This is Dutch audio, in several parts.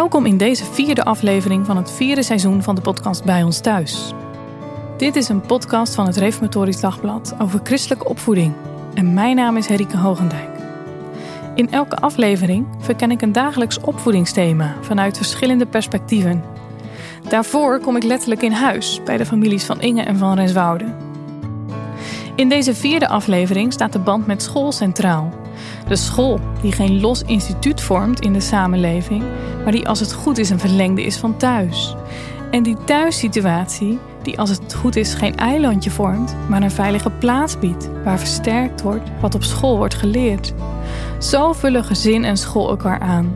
Welkom in deze vierde aflevering van het vierde seizoen van de podcast Bij ons thuis. Dit is een podcast van het Reformatorisch Dagblad over christelijke opvoeding. En mijn naam is Herike Hogendijk. In elke aflevering verken ik een dagelijks opvoedingsthema vanuit verschillende perspectieven. Daarvoor kom ik letterlijk in huis bij de families van Inge en van Renswoude. In deze vierde aflevering staat de band met school centraal. De school die geen los instituut vormt in de samenleving, maar die als het goed is een verlengde is van thuis. En die thuissituatie die als het goed is geen eilandje vormt, maar een veilige plaats biedt waar versterkt wordt wat op school wordt geleerd. Zo vullen gezin en school elkaar aan.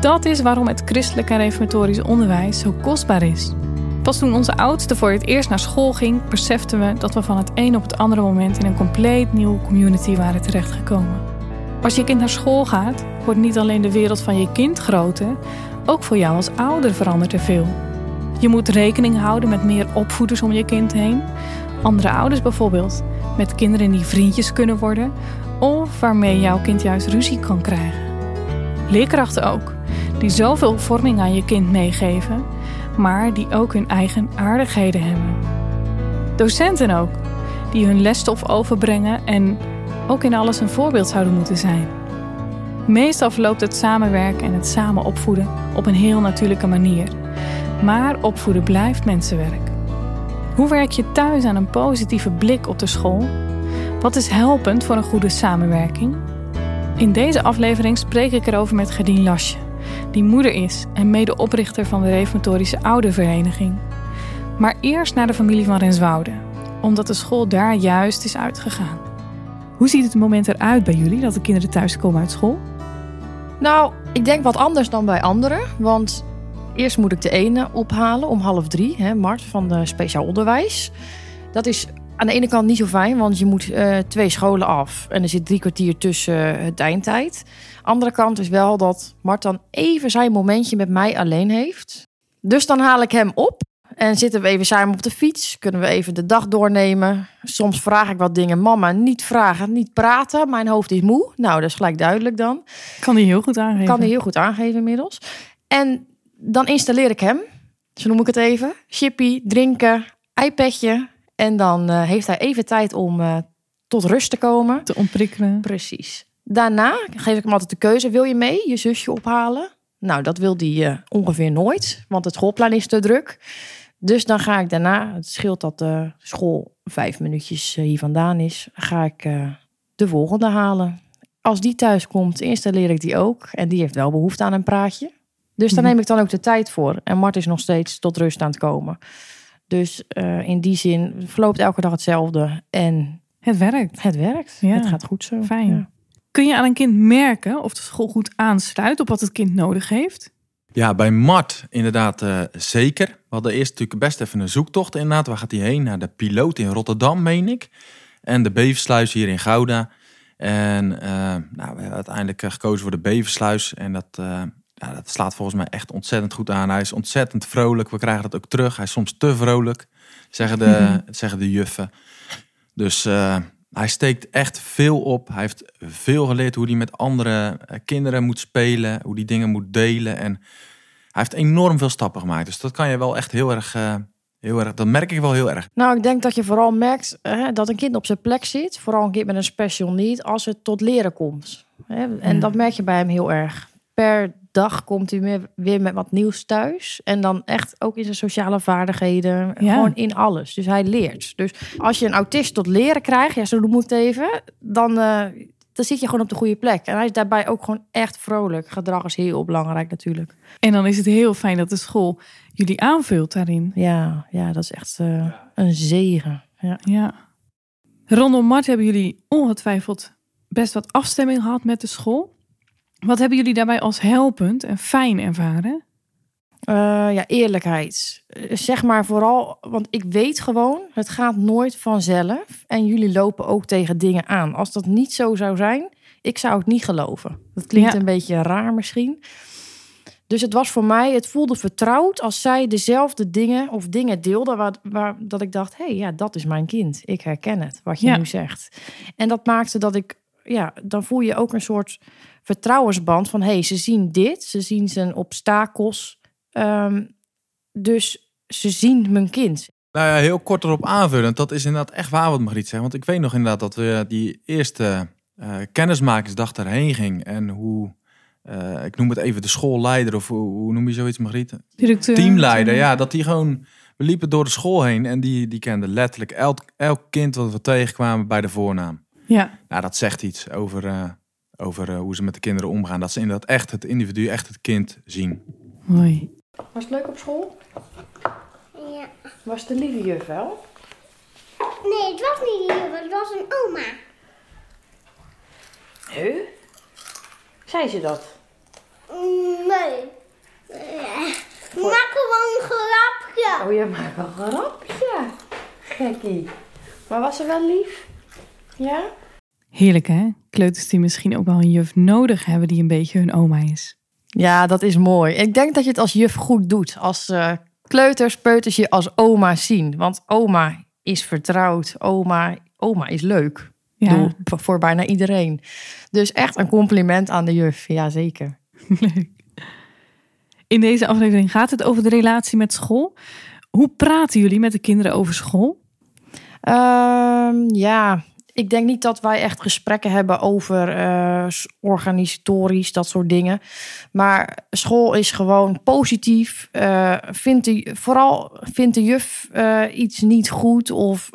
Dat is waarom het christelijk en reformatorisch onderwijs zo kostbaar is. Pas toen onze oudste voor het eerst naar school ging, beseften we dat we van het een op het andere moment in een compleet nieuwe community waren terechtgekomen. Als je kind naar school gaat, wordt niet alleen de wereld van je kind groter, ook voor jou als ouder verandert er veel. Je moet rekening houden met meer opvoeders om je kind heen, andere ouders bijvoorbeeld, met kinderen die vriendjes kunnen worden of waarmee jouw kind juist ruzie kan krijgen. Leerkrachten ook, die zoveel vorming aan je kind meegeven, maar die ook hun eigen aardigheden hebben. Docenten ook, die hun lesstof overbrengen en ook in alles een voorbeeld zouden moeten zijn. Meestal verloopt het samenwerken en het samen opvoeden op een heel natuurlijke manier. Maar opvoeden blijft mensenwerk. Hoe werk je thuis aan een positieve blik op de school? Wat is helpend voor een goede samenwerking? In deze aflevering spreek ik erover met Gerdien Lasje, die moeder is en medeoprichter van de Reformatorische Oudervereniging. Maar eerst naar de familie van Renswoude, omdat de school daar juist is uitgegaan. Hoe ziet het moment eruit bij jullie dat de kinderen thuiskomen uit school? Nou, ik denk wat anders dan bij anderen. Want eerst moet ik de ene ophalen om half drie, hè, Mart van de speciaal onderwijs. Dat is aan de ene kant niet zo fijn, want je moet eh, twee scholen af. En er zit drie kwartier tussen het eindtijd. Andere kant is wel dat Mart dan even zijn momentje met mij alleen heeft. Dus dan haal ik hem op. En zitten we even samen op de fiets. Kunnen we even de dag doornemen. Soms vraag ik wat dingen. Mama, niet vragen, niet praten. Mijn hoofd is moe. Nou, dat is gelijk duidelijk dan. Kan die heel goed aangeven. Kan hij heel goed aangeven inmiddels. En dan installeer ik hem. Zo noem ik het even. Chippy, drinken, iPadje. En dan eh, heeft hij even tijd om eh, tot rust te komen. Te ontprikkelen. Precies. Daarna geef ik hem altijd de keuze. Wil je mee je zusje ophalen? Nou, dat wil hij eh, ongeveer nooit. Want het schoolplan is te druk. Dus dan ga ik daarna, het scheelt dat de school vijf minuutjes eh, hier vandaan is, ga ik eh, de volgende halen. Als die thuis komt, installeer ik die ook. En die heeft wel behoefte aan een praatje. Dus daar Mhm. neem ik dan ook de tijd voor. En Mart is nog steeds tot rust aan het komen. Dus eh, in die zin verloopt elke dag hetzelfde. En Het werkt. het werkt. Ja, Het gaat goed zo. fijn. Ja. Kun je aan een kind merken of de school goed aansluit op wat het kind nodig heeft? Ja, bij Mart inderdaad eh, zeker. We hadden eerst natuurlijk best even een zoektocht inderdaad. Waar gaat hij heen? Naar de piloot in Rotterdam, meen ik. En de Beversluis hier in Gouda. En eh, nou, we hebben uiteindelijk eh, gekozen voor de Beversluis. En dat, ja, dat slaat volgens mij echt ontzettend goed aan. Hij is ontzettend vrolijk. We krijgen dat ook terug. Hij is soms te vrolijk, zeggen de, zeggen de juffen. Dus hij steekt echt veel op. Hij heeft veel geleerd hoe hij met andere eh, kinderen moet spelen. Hoe hij dingen moet delen. En hij heeft enorm veel stappen gemaakt. Dus dat kan je wel echt heel erg, eh, heel erg dat merk ik wel heel erg. Nou, ik denk dat je vooral merkt hè, dat een kind op zijn plek zit. Vooral een kind met een special need als het tot leren komt. Hè. En Ja. dat merk je bij hem heel erg. Per dag komt hij weer, weer met wat nieuws thuis. En dan echt ook in zijn sociale vaardigheden. Ja. Gewoon in alles. Dus hij leert. Dus als je een autist tot leren krijgt, ja, zo ik het even. Dan, eh, dan zit je gewoon op de goede plek. En hij is daarbij ook gewoon echt vrolijk. Gedrag is heel belangrijk natuurlijk. En dan is het heel fijn dat de school jullie aanvult daarin. Ja, ja dat is echt eh, een zegen. Ja. Ja. Rondom Mart hebben jullie ongetwijfeld best wat afstemming gehad met de school. Wat hebben jullie daarbij als helpend en fijn ervaren? Eh, ja, eerlijkheid. Eh, Zeg maar vooral, want ik weet gewoon, het gaat nooit vanzelf. En jullie lopen ook tegen dingen aan. Als dat niet zo zou zijn, ik zou het niet geloven. Dat klinkt Ja. een beetje raar misschien. Dus het was voor mij, het voelde vertrouwd als zij dezelfde dingen of dingen deelde waar, waar dat ik dacht, hé, hey, ja, dat is mijn kind. Ik herken het, wat je Ja. nu zegt. En dat maakte dat ik, ja, dan voel je ook een soort vertrouwensband van, hé, hey, ze zien dit, ze zien zijn obstakels, Ehm, dus ze zien mijn kind. Nou ja, heel kort erop aanvullend. Dat is inderdaad echt waar wat Margriet zegt. Want ik weet nog inderdaad dat we die eerste eh, kennismakingsdag daarheen ging. En hoe, eh, ik noem het even de schoolleider of hoe, hoe noem je zoiets Margriet? Directeur. Teamleider, ja. Dat die gewoon, we liepen door de school heen en die, die kende letterlijk elk, elk kind wat we tegenkwamen bij de voornaam. Ja, Nou, dat zegt iets over, eh, over eh, hoe ze met de kinderen omgaan. Dat ze inderdaad echt het individu, echt het kind zien. mooi. Was het leuk op school? Ja. Was het de lieve juf wel? Nee, het was niet die juf, het was een oma. Huh? Zei ze dat? Nee. Eh, Maak gewoon een grapje. Oh, je maakt een grapje. Gekkie. Maar was ze wel lief? Ja? Heerlijk hè? Kleuters die misschien ook wel een juf nodig hebben die een beetje hun oma is. Ja, dat is mooi. Ik denk dat je het als juf goed doet. Als eh, kleuters, peuters je als oma zien. Want oma is vertrouwd. Oma, oma is leuk. Ja, Doe, voor- bijna iedereen. Dus echt een compliment aan de juf. Ja, zeker. leuk. In deze aflevering gaat het over de relatie met school. Hoe praten jullie met de kinderen over school? Ehm, ja, ik denk niet dat wij echt gesprekken hebben over eh, organisatorisch, dat soort dingen. Maar school is gewoon positief. Eh, vindt de, vooral vindt de juf eh, iets niet goed of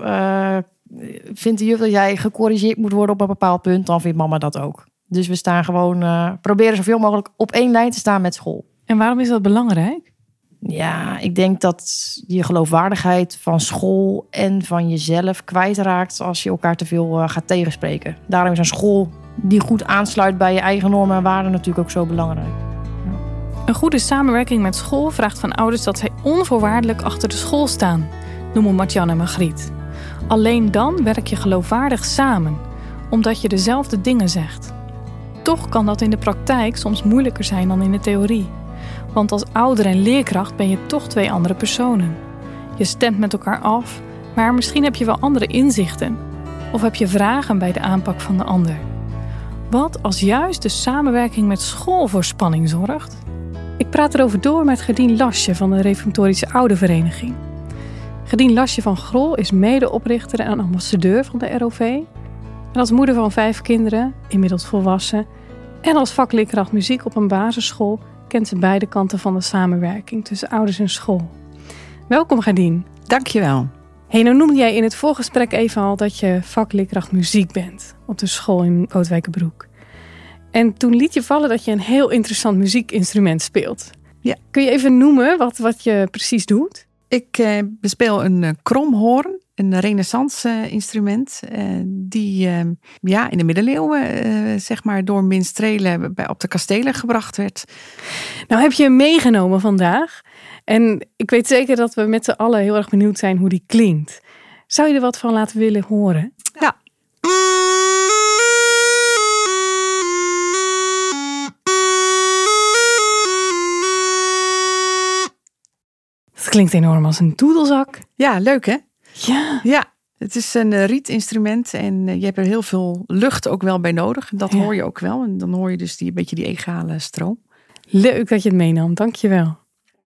vindt de juf dat jij gecorrigeerd moet worden op een bepaald punt, dan vindt mama dat ook. Dus we staan gewoon, proberen zoveel mogelijk op één lijn te staan met school. En waarom is dat belangrijk? Ja, ik denk dat je geloofwaardigheid van school en van jezelf kwijtraakt als je elkaar te veel eh, gaat tegenspreken. Daarom is een school die goed aansluit bij je eigen normen en waarden natuurlijk ook zo belangrijk. Een goede samenwerking met school vraagt van ouders dat zij onvoorwaardelijk achter de school staan, noemen Martjan en Margriet. Alleen dan werk je geloofwaardig samen, omdat je dezelfde dingen zegt. Toch kan dat in de praktijk soms moeilijker zijn dan in de theorie. Want als ouder en leerkracht ben je toch twee andere personen. Je stemt met elkaar af, maar misschien heb je wel andere inzichten. Of heb je vragen bij de aanpak van de ander. Wat als juist de samenwerking met school voor spanning zorgt? Ik praat erover door met Gedien Lasje van de Reformatorische Oudervereniging. Gedien Lasje van Grol is medeoprichter en ambassadeur van de ROV. En als moeder van vijf kinderen, inmiddels volwassen, en als vakleerkracht muziek op een basisschool kent ze beide kanten van de samenwerking tussen ouders en school. Welkom Gedien. Dankjewel. Hey, nou noemde jij in het voorgesprek even al dat je vakleerkracht muziek bent op de school in Bootwijkenbroek. En toen liet je vallen dat je een heel interessant muziekinstrument speelt. Ja. Kun je even noemen wat, wat je precies doet? Ik eh, bespeel een eh, kromhoorn, een renaissance eh, instrument. eh, die eh, ja, in de middeleeuwen eh, zeg maar door minstrelen bij, op de kastelen gebracht werd. Nou heb je hem meegenomen vandaag. En ik weet zeker dat we met z'n allen heel erg benieuwd zijn hoe die klinkt. Zou je er wat van laten willen horen? Ja. Het klinkt enorm als een doedelzak. Ja, leuk hè? Ja. Ja. Het is een eh, rietinstrument en eh, je hebt er heel veel lucht ook wel bij nodig. Dat Ja. hoor je ook wel. En dan hoor je dus die, een beetje die egale stroom. Leuk dat je het meenam, dankjewel.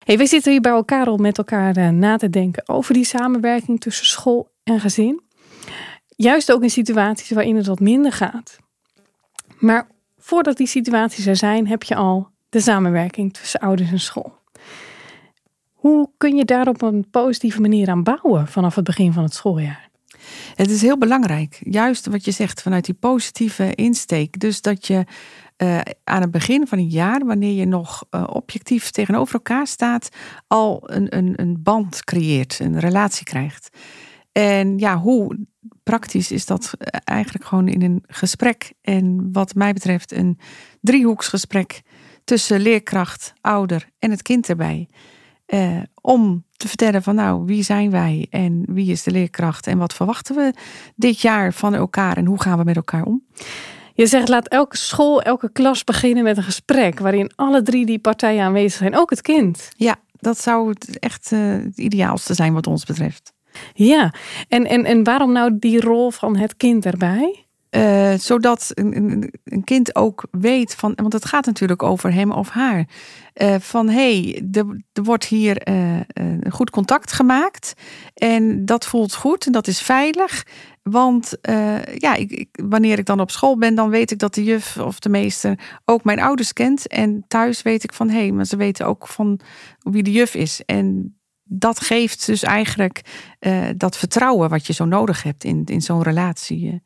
Hey, we zitten hier bij elkaar om met elkaar eh, na te denken over die samenwerking tussen school en gezin. Juist ook in situaties waarin het wat minder gaat. Maar voordat die situaties er zijn, heb je al de samenwerking tussen ouders en school. Hoe kun je daar op een positieve manier aan bouwen vanaf het begin van het schooljaar? Het is heel belangrijk, juist wat je zegt, vanuit die positieve insteek. Dus dat je eh, aan het begin van een jaar, wanneer je nog eh, objectief tegenover elkaar staat, al een, een, een band creëert, een relatie krijgt. En ja, hoe praktisch is dat eh, eigenlijk gewoon in een gesprek? En wat mij betreft een driehoeksgesprek tussen leerkracht, ouder en het kind erbij. Eh, om te vertellen van nou, wie zijn wij en wie is de leerkracht en wat verwachten we dit jaar van elkaar en hoe gaan we met elkaar om? Je zegt laat elke school, elke klas beginnen met een gesprek waarin alle drie die partijen aanwezig zijn, ook het kind. Ja, dat zou echt eh, het ideaalste zijn wat ons betreft. Ja, en, en, en waarom nou die rol van het kind erbij? Eh, zodat een, een, kind ook weet van, want het gaat natuurlijk over hem of haar. eh, van hé, hey, er, wordt hier eh, een goed contact gemaakt. En dat voelt goed en dat is veilig. Want ja, ik, ik- wanneer ik dan op school ben, dan weet ik dat de juf of de meester ook mijn ouders kent. En thuis weet ik van hé, hey, maar ze weten ook van wie de juf is. En dat geeft dus eigenlijk dat vertrouwen wat je zo nodig hebt in, in zo'n relatie.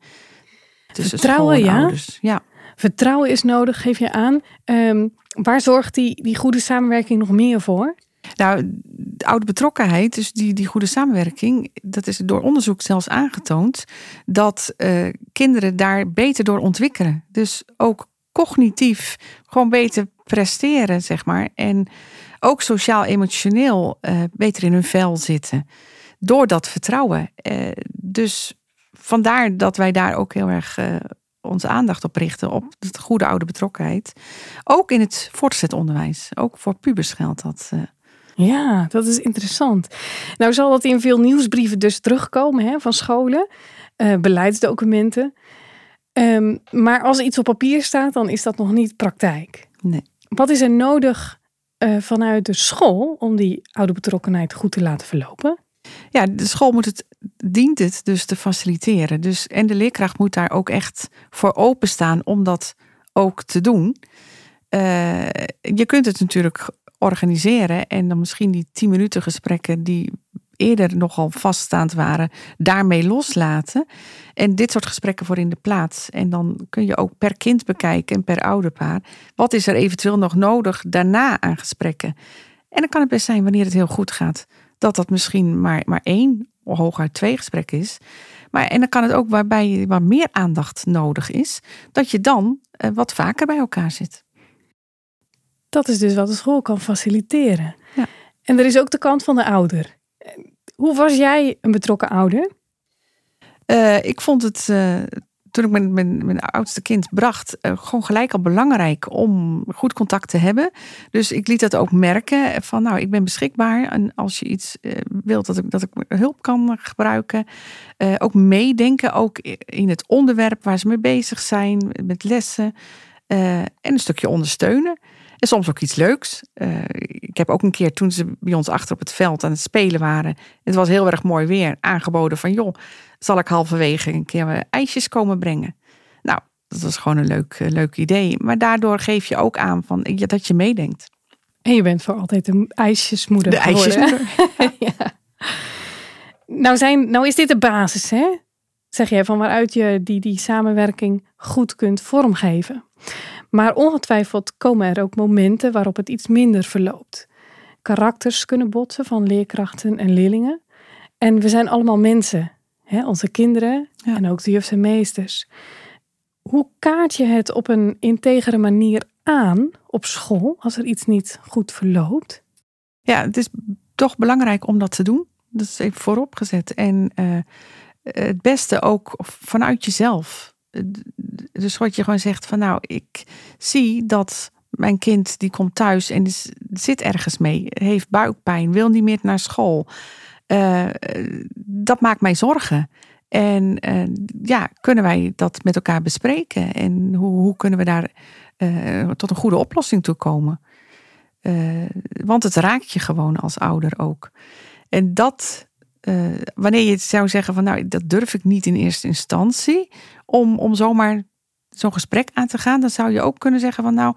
Tussen Vertrouwen, ja? Ja. Vertrouwen is nodig, geef je aan. Ehm, waar zorgt die, die goede samenwerking nog meer voor? Nou, de oude betrokkenheid, dus die, die goede samenwerking, dat is door onderzoek zelfs aangetoond dat eh, kinderen daar beter door ontwikkelen. Dus ook cognitief gewoon beter presteren, zeg maar. En ook sociaal-emotioneel eh, beter in hun vel zitten. Door dat vertrouwen. Eh, dus vandaar dat wij daar ook heel erg eh, onze aandacht op richten. Op de goede oude betrokkenheid. Ook in het voortgezet onderwijs. Ook voor pubers geldt dat. eh. Ja, dat is interessant. Nou zal dat in veel nieuwsbrieven dus terugkomen hè, van scholen, eh, beleidsdocumenten. Ehm, maar als iets op papier staat, dan is dat nog niet praktijk. Nee. Wat is er nodig vanuit de school om die oude betrokkenheid goed te laten verlopen? Ja, de school moet het, dient het dus te faciliteren. Dus, en de leerkracht moet daar ook echt voor openstaan om dat ook te doen. Eh, je kunt het natuurlijk organiseren en dan misschien die 10 minuten gesprekken die eerder nogal vaststaand waren, daarmee loslaten. En dit soort gesprekken voor in de plaats. En dan kun je ook per kind bekijken en per ouderpaar. Wat is er eventueel nog nodig daarna aan gesprekken? En dan kan het best zijn wanneer het heel goed gaat, dat dat misschien maar, maar één, hooguit twee gesprekken is. Maar, en dan kan het ook waarbij waar meer aandacht nodig is, dat je dan eh, wat vaker bij elkaar zit. Dat is dus wat de school kan faciliteren. Ja. En er is ook de kant van de ouder. Hoe was jij een betrokken ouder? Eh, ik vond het, eh, toen ik mijn, oudste kind bracht, eh, gewoon gelijk al belangrijk om goed contact te hebben. Dus ik liet dat ook merken van, nou, ik ben beschikbaar. En als je iets eh, wilt dat ik, dat ik hulp kan gebruiken. Eh, ook meedenken, ook in het onderwerp waar ze mee bezig zijn, met lessen. En een stukje ondersteunen. En soms ook iets leuks. Eh, ik heb ook een keer toen ze bij ons achter op het veld aan het spelen waren. Het was heel erg mooi weer. Aangeboden van joh, zal ik halverwege een keer ijsjes komen brengen. Nou, dat was gewoon een leuk, eh, leuk idee. Maar daardoor geef je ook aan van, ja, dat je meedenkt. En je bent voor altijd een ijsjesmoeder De ijsjesmoeder. ja. nou, zijn, nou is dit de basis, hè? Zeg jij, van waaruit je die, die samenwerking goed kunt vormgeven. Maar ongetwijfeld komen er ook momenten waarop het iets minder verloopt. Karakters kunnen botsen van leerkrachten en leerlingen. En we zijn allemaal mensen, hè? onze kinderen Ja. en ook de jufs en meesters. Hoe kaart je het op een integere manier aan op school als er iets niet goed verloopt? Ja, het is toch belangrijk om dat te doen. Dat is even vooropgezet. En eh, het beste ook vanuit jezelf. Dus wat je gewoon zegt van nou, ik zie dat mijn kind die komt thuis en is, zit ergens mee, heeft buikpijn, wil niet meer naar school. Eh, dat maakt mij zorgen. En eh, ja, kunnen wij dat met elkaar bespreken? En hoe, hoe kunnen we daar eh, tot een goede oplossing toe komen? Want het raakt je gewoon als ouder ook. En dat, wanneer je zou zeggen van nou, dat durf ik niet in eerste instantie, om, om zomaar zo'n gesprek aan te gaan, dan zou je ook kunnen zeggen van nou,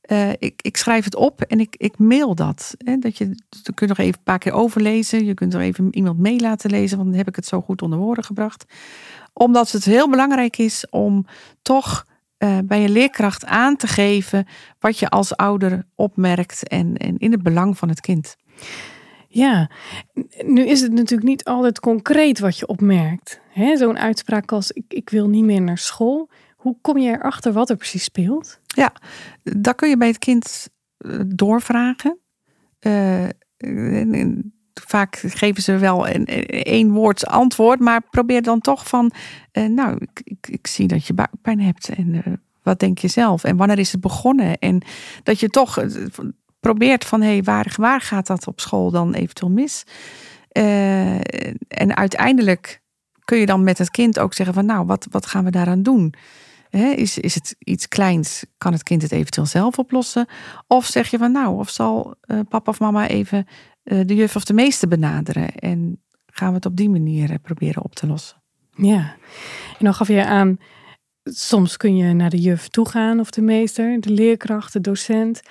eh, ik, ik schrijf het op en ik, ik mail dat. Hè? Dat je, je kunt nog even een paar keer overlezen, je kunt er even iemand mee laten lezen, want dan heb ik het zo goed onder woorden gebracht. Omdat het heel belangrijk is om toch eh, bij je leerkracht aan te geven wat je als ouder opmerkt en, en in het belang van het kind. Ja, nu is het natuurlijk niet altijd concreet wat je opmerkt. Zo'n uitspraak als ik, ik wil niet meer naar school. Hoe kom je erachter wat er precies speelt? Dat kun je bij het kind eh, doorvragen. Eh, vaak geven ze wel een één woord antwoord, maar probeer dan toch van, eh, nou, ik, ik, zie dat je buikpijn hebt en wat denk je zelf en wanneer is het begonnen en dat je toch probeert van, hé, hey, waar, waar gaat dat op school dan eventueel mis? en uiteindelijk kun je dan met het kind ook zeggen van, nou, wat, wat gaan we daaraan doen? is, is het iets kleins? Kan het kind het eventueel zelf oplossen? Of zeg je van nou, of zal uh, papa of mama even uh, de juf of de meester benaderen? En gaan we het op die manier proberen op te lossen? Ja, en dan gaf je aan, soms kun je naar de juf toe gaan of de meester, de leerkracht, de docent.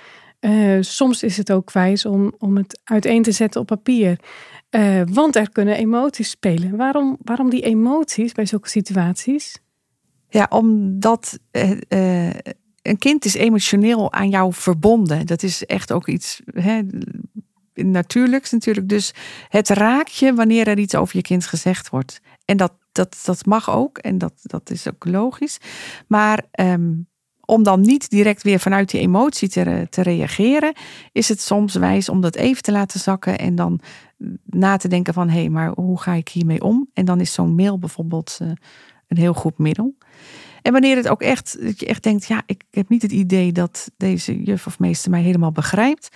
Soms is het ook wijs om, om het uiteen te zetten op papier. want er kunnen emoties spelen. Waarom, waarom die emoties bij zulke situaties? Ja, omdat uh, een kind is emotioneel aan jou verbonden. Dat is echt ook iets hè, natuurlijks natuurlijk. Dus het raakt je wanneer er iets over je kind gezegd wordt. En dat, dat, dat mag ook en dat, dat is ook logisch. Maar um, om dan niet direct weer vanuit die emotie te, te reageren, is het soms wijs om dat even te laten zakken en dan na te denken van hé, hey, maar hoe ga ik hiermee om? En dan is zo'n mail bijvoorbeeld uh, een heel goed middel. En wanneer het ook echt, dat je echt denkt, ja, ik heb niet het idee dat deze juf of meester mij helemaal begrijpt,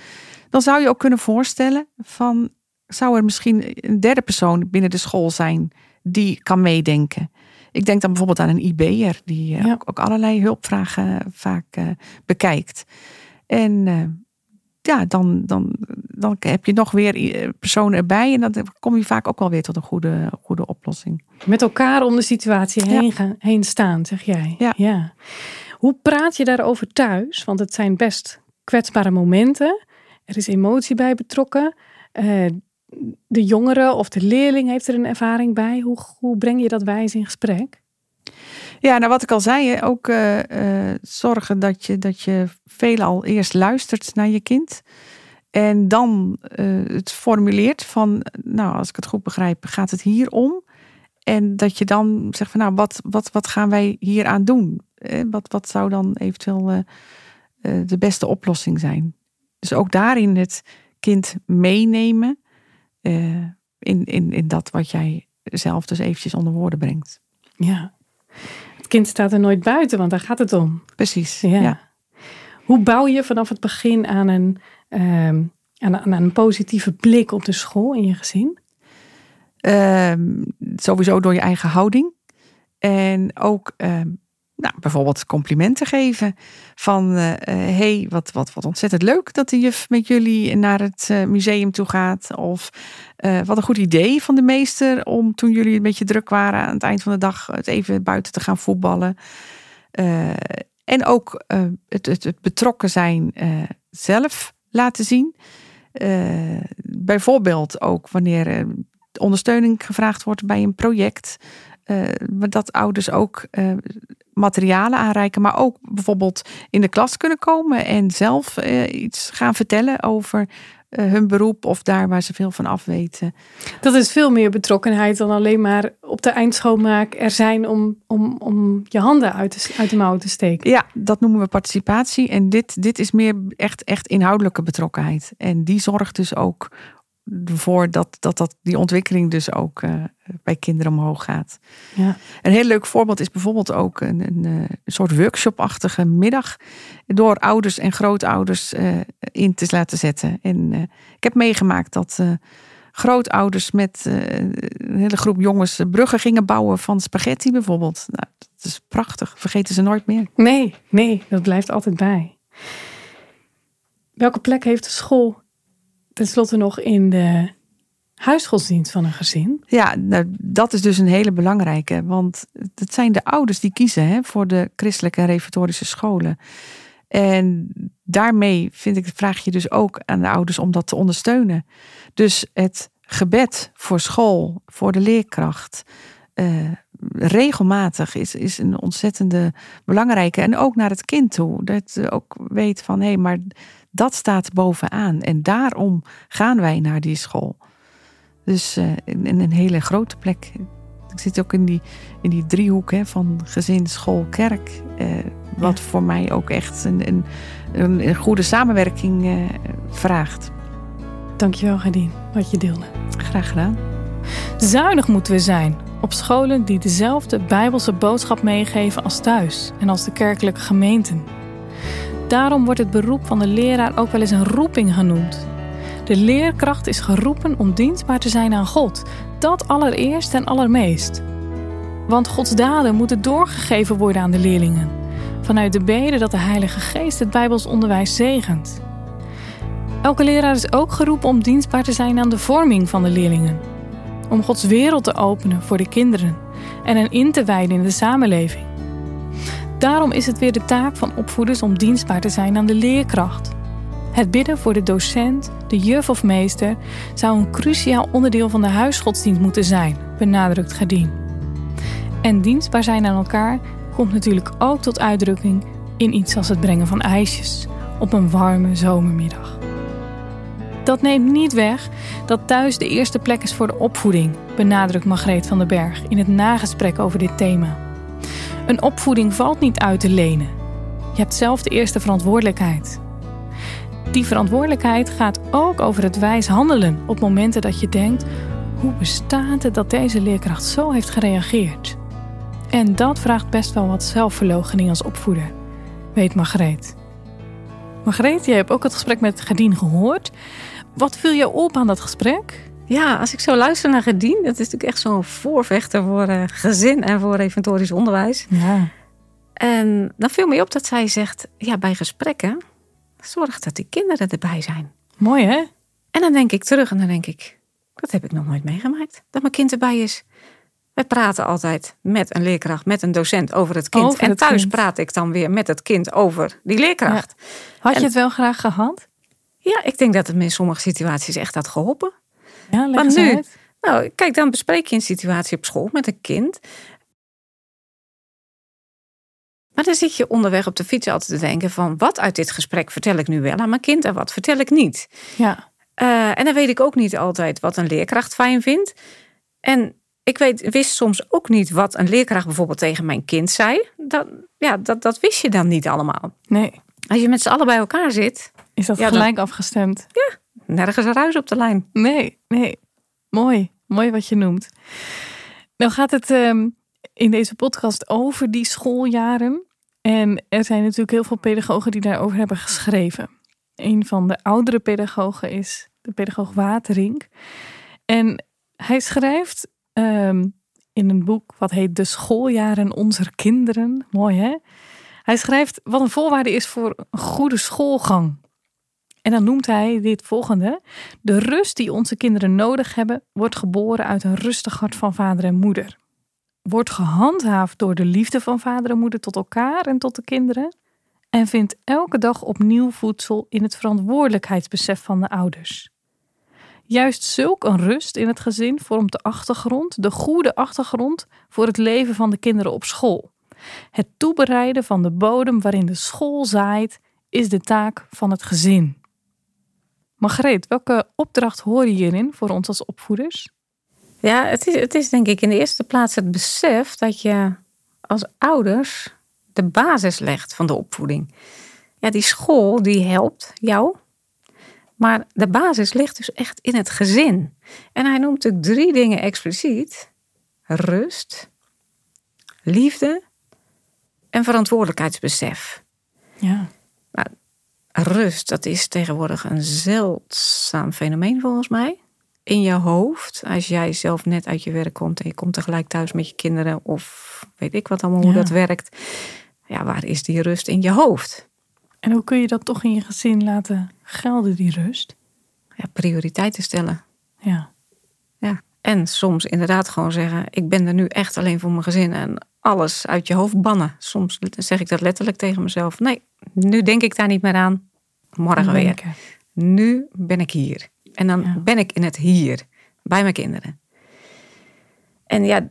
dan zou je ook kunnen voorstellen van, zou er misschien een derde persoon binnen de school zijn die kan meedenken? Ik denk dan bijvoorbeeld aan een IB'er die eh, ook, allerlei hulpvragen vaak uh, bekijkt. En uh, ja, dan, dan, dan heb je nog weer eh, personen erbij. En dan kom je vaak ook wel weer tot een goede, goede oplossing. Met elkaar om de situatie heen, gaan, heen staan, zeg jij. Ja. ja. Hoe praat je daarover thuis? Want het zijn best kwetsbare momenten. Er is emotie bij betrokken. Uh, de jongere of de leerling heeft er een ervaring bij. Hoe, breng je dat wijs in gesprek? Ja, nou wat ik al zei, ook uh, uh, zorgen dat je, dat je veelal eerst luistert naar je kind. En dan uh, het formuleert van, nou als ik het goed begrijp, gaat het hier om? En dat je dan zegt van, nou wat, wat, wat gaan wij hier aan doen? wat, wat zou dan eventueel de beste oplossing zijn? Dus ook daarin het kind meenemen in, in, in dat wat jij zelf dus eventjes onder woorden brengt. Ja, het kind staat er nooit buiten, want daar gaat het om. Precies. Ja. Hoe bouw je vanaf het begin aan een, uh, aan, een positieve blik op de school in je gezin? Uh, sowieso door je eigen houding. En ook ehm, nou, bijvoorbeeld complimenten geven. Van hé, uh, hey, wat, wat, wat ontzettend leuk dat de juf met jullie naar het uh, museum toe gaat. Of uh, wat een goed idee van de meester om toen jullie een beetje druk waren aan het eind van de dag het even buiten te gaan voetballen. en ook het, het, het, betrokken zijn zelf laten zien. bijvoorbeeld ook wanneer ondersteuning gevraagd wordt bij een project. dat ouders ook materialen aanreiken, maar ook bijvoorbeeld in de klas kunnen komen en zelf uh, iets gaan vertellen over uh, hun beroep of daar waar ze veel van af weten. Dat is veel meer betrokkenheid dan alleen maar op de eindschoonmaak er zijn om, om, om je handen uit de, uit de mouwen te steken. Ja, dat noemen we participatie. En dit, dit is meer echt, echt inhoudelijke betrokkenheid. En die zorgt dus ook voor dat, dat, dat die ontwikkeling dus ook uh, bij kinderen omhoog gaat. Ja. Een heel leuk voorbeeld is bijvoorbeeld ook een, een, eh, een soort workshopachtige middag door ouders en grootouders uh, in te laten zetten. En uh, ik heb meegemaakt dat grootouders met een hele groep jongens bruggen gingen bouwen van spaghetti bijvoorbeeld. Nou, dat is prachtig, vergeten ze nooit meer. Nee, nee, dat blijft altijd bij. Welke plek heeft de school tenslotte nog in de huisgodsdienst van een gezin? Ja, nou, dat is dus een hele belangrijke. Want het zijn de ouders die kiezen hè, voor de christelijke en reformatorische scholen. En daarmee vind ik, vraag je dus ook aan de ouders om dat te ondersteunen. Dus het gebed voor school, voor de leerkracht, uh, regelmatig is, is een ontzettende belangrijke. En ook naar het kind toe. Dat ze ook weet van hé, hey, maar dat staat bovenaan. En daarom gaan wij naar die school. Dus uh, in, een hele grote plek. Ik zit ook in die, in die driehoek hè, van gezin, school, kerk. Uh, wat voor mij ook echt een, een, een, een goede samenwerking uh, vraagt. Dankjewel, Gadien. wat je deelde. Graag gedaan. Zuinig moeten we zijn op scholen die dezelfde Bijbelse boodschap meegeven als thuis en als de kerkelijke gemeenten. Daarom wordt het beroep van de leraar ook wel eens een roeping genoemd. De leerkracht is geroepen om dienstbaar te zijn aan God. Dat allereerst en allermeest. Want Gods daden moeten doorgegeven worden aan de leerlingen. Vanuit de bede dat de Heilige Geest het Bijbels onderwijs zegent. Elke leraar is ook geroepen om dienstbaar te zijn aan de vorming van de leerlingen. Om Gods wereld te openen voor de kinderen en hen in te wijden in de samenleving. Daarom is het weer de taak van opvoeders om dienstbaar te zijn aan de leerkracht. Het bidden voor de docent, de juf of meester zou een cruciaal onderdeel van de huisgodsdienst moeten zijn, benadrukt Gadien. En dienstbaar zijn aan elkaar komt natuurlijk ook tot uitdrukking in iets als het brengen van ijsjes op een warme zomermiddag. Dat neemt niet weg dat thuis de eerste plek is voor de opvoeding, benadrukt Margreet van den Berg in het nagesprek over dit thema. Een opvoeding valt niet uit te lenen. Je hebt zelf de eerste verantwoordelijkheid. Die verantwoordelijkheid gaat ook over het wijs handelen op momenten dat je denkt: hoe bestaat het dat deze leerkracht zo heeft gereageerd? En dat vraagt best wel wat zelfverloochening als opvoeder, weet Margreet. Margreet, jij hebt ook het gesprek met Gardien gehoord. Wat viel jou op aan dat gesprek? Ja, als ik zo luister naar Gedien, dat is natuurlijk echt zo'n voorvechter voor uh, gezin en voor reformatorisch onderwijs. Ja. En dan viel me op dat zij zegt, ja, bij gesprekken zorg dat die kinderen erbij zijn. Mooi hè? En dan denk ik terug en dan denk ik, dat heb ik nog nooit meegemaakt, dat mijn kind erbij is. Wij praten altijd met een leerkracht, met een docent over het kind. Over en het thuis kind. praat ik dan weer met het kind over die leerkracht. Had je het wel graag gehad? Ja, ik denk dat het me in sommige situaties echt had geholpen. Ja, leg nu- uit. Nou, kijk, dan bespreek je een situatie op school met een kind. Maar dan zit je onderweg op de fiets altijd te denken van... wat uit dit gesprek vertel ik nu wel aan mijn kind en wat vertel ik niet? Ja. Eh, en dan weet ik ook niet altijd wat een leerkracht fijn vindt. En ik weet, wist soms ook niet wat een leerkracht bijvoorbeeld tegen mijn kind zei. Dat, ja, dat, dat wist je dan niet allemaal. Nee. Als je met z'n allen bij elkaar zit, Is dat Ja, dan- gelijk afgestemd? nergens een ruis op de lijn. Nee, nee. Mooi. Mooi wat je noemt. Nou gaat het ehm, in deze podcast over die schooljaren. En er zijn natuurlijk heel veel pedagogen die daarover hebben geschreven. Een van de oudere pedagogen is de pedagoog Waterink. En hij schrijft ehm, in een boek wat heet De schooljaren onze kinderen. Mooi hè? Hij schrijft wat een voorwaarde is voor een goede schoolgang. En dan noemt hij dit volgende. De rust die onze kinderen nodig hebben, wordt geboren uit een rustig hart van vader en moeder. Wordt gehandhaafd door de liefde van vader en moeder tot elkaar en tot de kinderen. En vindt elke dag opnieuw voedsel in het verantwoordelijkheidsbesef van de ouders. Juist zulk een rust in het gezin vormt de achtergrond, de goede achtergrond voor het leven van de kinderen op school. Het toebereiden van de bodem waarin de school zaait, is de taak van het gezin. Margreet, welke opdracht hoor je hierin voor ons als opvoeders? Ja, het is, het is denk ik in de eerste plaats het besef dat je als ouders de basis legt van de opvoeding. Ja, die school die helpt jou, maar de basis ligt dus echt in het gezin. En hij noemt natuurlijk drie dingen expliciet: rust, liefde en verantwoordelijkheidsbesef. Ja, Rust, dat is tegenwoordig een zeldzaam fenomeen volgens mij. In je hoofd, als jij zelf net uit je werk komt en je komt tegelijk thuis met je kinderen of weet ik wat allemaal hoe dat werkt. Ja, waar is die rust in je hoofd? en hoe kun je dat toch in je gezin laten gelden, die rust? Ja, prioriteiten stellen. Ja, Ja. En soms inderdaad gewoon zeggen, ik ben er nu echt alleen voor mijn gezin en alles uit je hoofd bannen. Soms zeg ik dat letterlijk tegen mezelf. Nee, nu denk ik daar niet meer aan. Morgen weer. nu ben ik hier. En dan Ja. ben ik in het hier, bij mijn kinderen. En ja,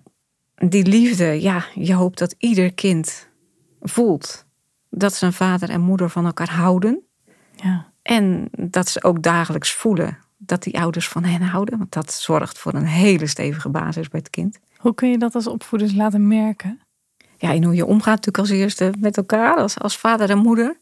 die liefde, ja, je hoopt dat ieder kind voelt dat zijn vader en moeder van elkaar houden. Ja, En dat ze ook dagelijks voelen dat die ouders van hen houden. Want dat zorgt voor een hele stevige basis bij het kind. hoe kun je dat als opvoeders laten merken? ja, in hoe je omgaat natuurlijk als eerste met elkaar, als, als vader en moeder.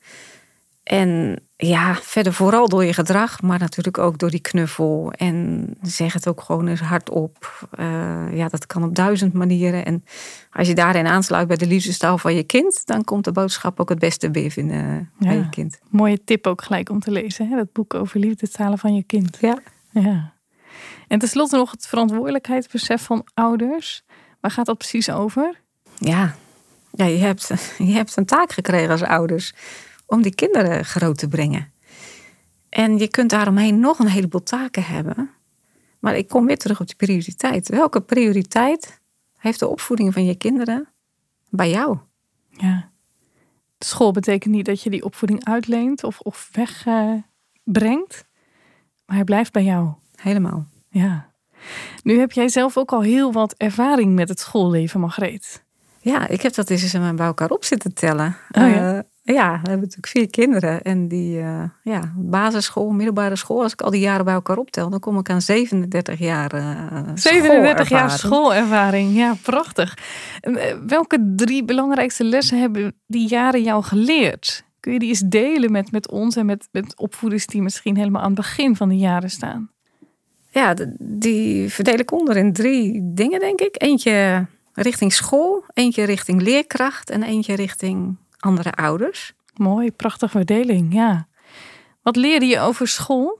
En ja, verder vooral door je gedrag, maar natuurlijk ook door die knuffel. En zeg het ook gewoon eens hardop. Uh, ja, dat kan op duizend manieren. En als je daarin aansluit bij de liefdestaal van je kind, dan komt de boodschap ook het beste binnen ja. bij je kind. Mooie tip ook gelijk om te lezen, hè? dat boek over liefdestalen van je kind. Ja. ja. En tenslotte nog het verantwoordelijkheidsbesef van ouders. Waar gaat dat precies over? Ja, ja je, hebt, je hebt een taak gekregen als ouders om die kinderen groot te brengen. En je kunt daaromheen nog een heleboel taken hebben. Maar ik kom weer terug op die prioriteit. Welke prioriteit heeft de opvoeding van je kinderen bij jou? Ja. De school betekent niet dat je die opvoeding uitleent of, of wegbrengt. maar hij blijft bij jou. Helemaal. Ja. Nu heb jij zelf ook al heel wat ervaring met het schoolleven, Margreet. Ja, ik heb dat eens bij elkaar op zitten tellen. Oh, ja. Uh, ja, we hebben natuurlijk vier kinderen. En die uh, ja, basisschool, middelbare school, als ik al die jaren bij elkaar optel, dan kom ik aan 37 jaar uh, 37 jaar schoolervaring, ja, prachtig. Welke drie belangrijkste lessen hebben die jaren jou geleerd? Kun je die eens delen met, met ons en met, met opvoeders die misschien helemaal aan het begin van de jaren staan? Ja, die verdeel ik onder in drie dingen, denk ik. Eentje richting school, eentje richting leerkracht en eentje richting andere ouders. Mooi, prachtige verdeling, ja. Wat leerde je over school?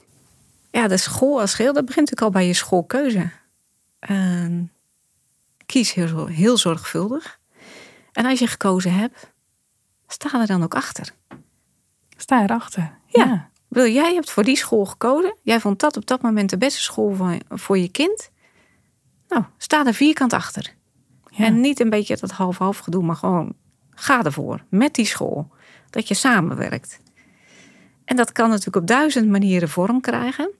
Ja, de school als geheel, dat begint natuurlijk al bij je schoolkeuze. Uh, kies heel, heel zorgvuldig. En als je gekozen hebt, sta er dan ook achter. Sta erachter, ja. ja. Wil jij hebt voor die school gekozen. Jij vond dat op dat moment de beste school voor, voor je kind. Nou, sta er vierkant achter. Ja. En niet een beetje dat half-half gedoe, maar gewoon ga ervoor met die school. Dat je samenwerkt. En dat kan natuurlijk op duizend manieren vorm krijgen.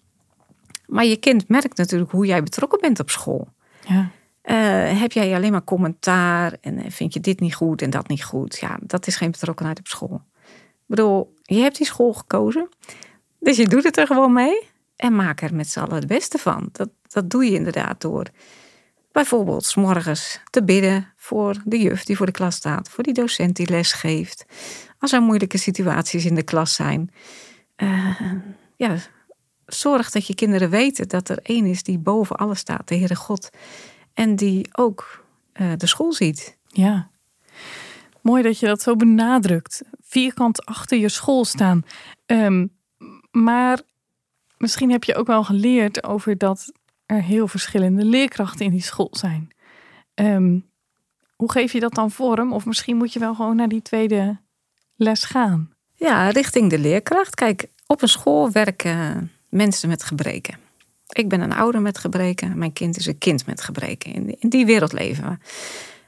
Maar je kind merkt natuurlijk hoe jij betrokken bent op school. Ja. Uh, heb jij alleen maar commentaar en vind je dit niet goed en dat niet goed? Ja, dat is geen betrokkenheid op school. Ik bedoel, je hebt die school gekozen. Dus je doet het er gewoon mee. En maak er met z'n allen het beste van. Dat, dat doe je inderdaad door bijvoorbeeld s morgens te bidden voor de juf die voor de klas staat. Voor die docent die les geeft. Als er moeilijke situaties in de klas zijn. Uh, ja, zorg dat je kinderen weten dat er één is die boven alles staat. De Heere God. En die ook uh, de school ziet. Ja. Mooi dat je dat zo benadrukt. Vierkant achter je school staan. Um, maar misschien heb je ook wel geleerd over dat er heel verschillende leerkrachten in die school zijn. Um, hoe geef je dat dan vorm? Of misschien moet je wel gewoon naar die tweede les gaan. Ja, richting de leerkracht. Kijk, op een school werken mensen met gebreken. Ik ben een ouder met gebreken. Mijn kind is een kind met gebreken. In die wereld leven we.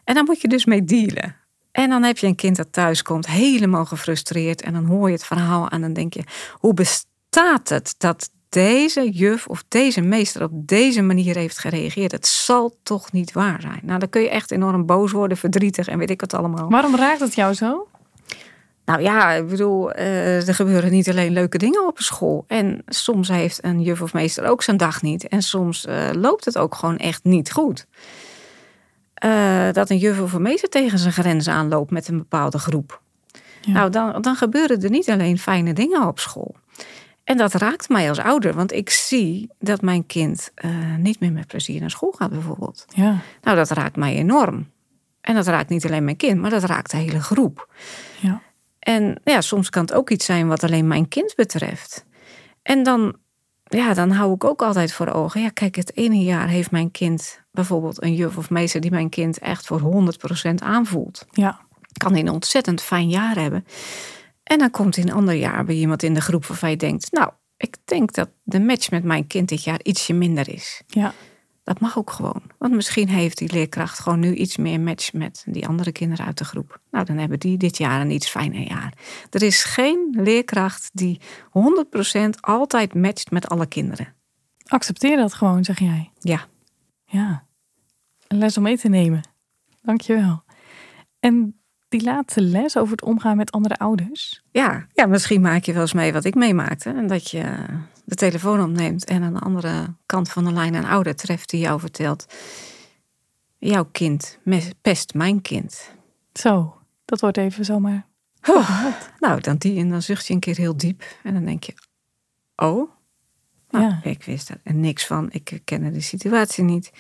En dan moet je dus mee dealen. En dan heb je een kind dat thuis komt, helemaal gefrustreerd. En dan hoor je het verhaal en dan denk je: hoe bestaat het dat deze juf of deze meester op deze manier heeft gereageerd? Het zal toch niet waar zijn? Nou, dan kun je echt enorm boos worden, verdrietig en weet ik wat allemaal. Waarom raakt het jou zo? Nou ja, ik bedoel, er gebeuren niet alleen leuke dingen op school. En soms heeft een juf of meester ook zijn dag niet. En soms uh, loopt het ook gewoon echt niet goed. Uh, dat een juf of een meester tegen zijn grenzen aanloopt met een bepaalde groep. Ja. Nou, dan, dan gebeuren er niet alleen fijne dingen op school. En dat raakt mij als ouder, want ik zie dat mijn kind uh, niet meer met plezier naar school gaat, bijvoorbeeld. Ja. Nou, dat raakt mij enorm. En dat raakt niet alleen mijn kind, maar dat raakt de hele groep. Ja. En ja, soms kan het ook iets zijn wat alleen mijn kind betreft. En dan, ja, dan hou ik ook altijd voor ogen. Ja, kijk, het ene jaar heeft mijn kind bijvoorbeeld een juf of meester die mijn kind echt voor 100% aanvoelt. Ja. Kan een ontzettend fijn jaar hebben. En dan komt in een ander jaar bij iemand in de groep waarvan je denkt, nou, ik denk dat de match met mijn kind dit jaar ietsje minder is. Ja. Dat mag ook gewoon. Want misschien heeft die leerkracht gewoon nu iets meer match met die andere kinderen uit de groep. Nou, dan hebben die dit jaar een iets fijner jaar. Er is geen leerkracht die 100% altijd matcht met alle kinderen. Accepteer dat gewoon, zeg jij. Ja. Ja. Een les om mee te nemen. Dankjewel. En die laatste les over het omgaan met andere ouders? Ja, ja misschien maak je wel eens mee wat ik meemaakte. En dat je de telefoon opneemt en aan de andere kant van de lijn een ouder treft die jou vertelt: Jouw kind pest mijn kind. Zo, dat wordt even zomaar Oh, nou, dan die en dan zucht je een keer heel diep. En dan denk je, oh, nou, Ja. ik wist er niks van. Ik kende de situatie niet.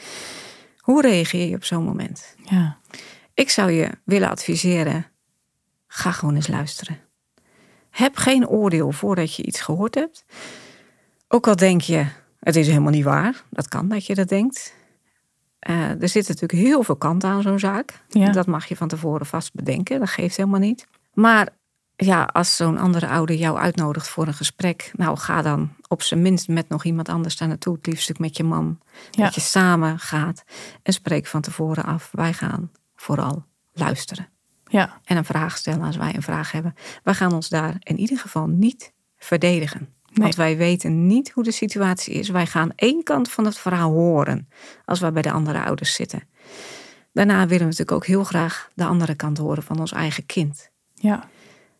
Hoe reageer je op zo'n moment? Ja. Ik zou je willen adviseren, ga gewoon eens luisteren. Heb geen oordeel voordat je iets gehoord hebt. Ook al denk je, het is helemaal niet waar. Dat kan dat je dat denkt. Eh, er zit natuurlijk heel veel kant aan zo'n zaak. Ja. Dat mag je van tevoren vast bedenken. Dat geeft helemaal niet. Maar ja, als zo'n andere ouder jou uitnodigt voor een gesprek, nou ga dan op zijn minst met nog iemand anders daar naartoe. Het liefst ook met je man. Ja. Dat je samen gaat en spreek van tevoren af. Wij gaan vooral luisteren Ja. en een vraag stellen als wij een vraag hebben. Wij gaan ons daar in ieder geval niet verdedigen. Want wij weten niet hoe de situatie is. Wij gaan één kant van het verhaal horen als wij bij de andere ouders zitten. Daarna willen we natuurlijk ook heel graag de andere kant horen van ons eigen kind. Ja.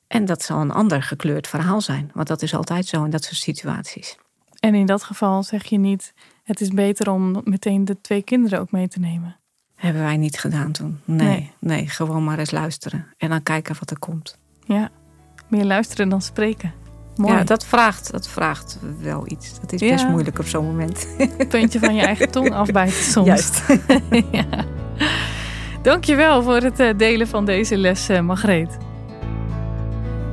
En dat zal een ander gekleurd verhaal zijn. Want dat is altijd zo in dat soort situaties. En in dat geval zeg je niet, het is beter om meteen de twee kinderen ook mee te nemen. Hebben wij niet gedaan toen. Nee, Nee. nee, gewoon maar eens luisteren. En dan kijken wat er komt. Ja. Meer luisteren dan spreken. Mooi. Ja, dat vraagt, dat vraagt wel iets. Dat is Ja. best moeilijk op zo'n moment. puntje van je eigen tong afbijten soms. Juist. ja. Dankjewel voor het eh, delen van deze les, eh, Margreet.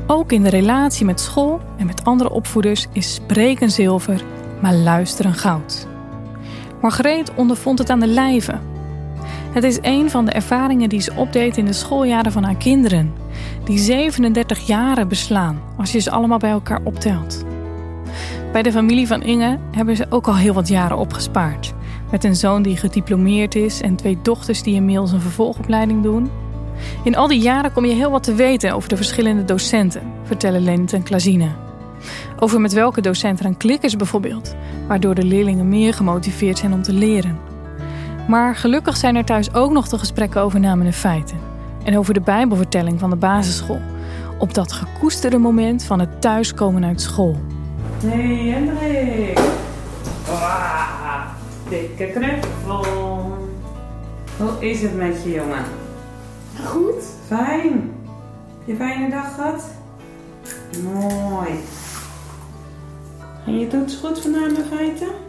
Ook in de relatie met school en met andere opvoeders is spreken zilver, maar luisteren goud. Margreet ondervond het aan de lijve. Het is een van de ervaringen die ze opdeed in de schooljaren van haar kinderen, die 37 jaren beslaan als je ze allemaal bij elkaar optelt. Bij de familie van Inge hebben ze ook al heel wat jaren opgespaard. Met een zoon die gediplomeerd is en twee dochters die inmiddels een vervolgopleiding doen. In al die jaren kom je heel wat te weten over de verschillende docenten, vertellen Lent en Klazine. Over met welke docent er aan klikken is bijvoorbeeld, waardoor de leerlingen meer gemotiveerd zijn om te leren. Maar gelukkig zijn er thuis ook nog de gesprekken over namen en feiten. En over de Bijbelvertelling van de basisschool. Op dat gekoesterde moment van het thuiskomen uit school. Hey Hendrik. Wauw, dikke knuffel. Hoe is het met je jongen? Goed. Fijn. Heb je een fijne dag gehad? Mooi. En je doet het goed vandaag met feiten?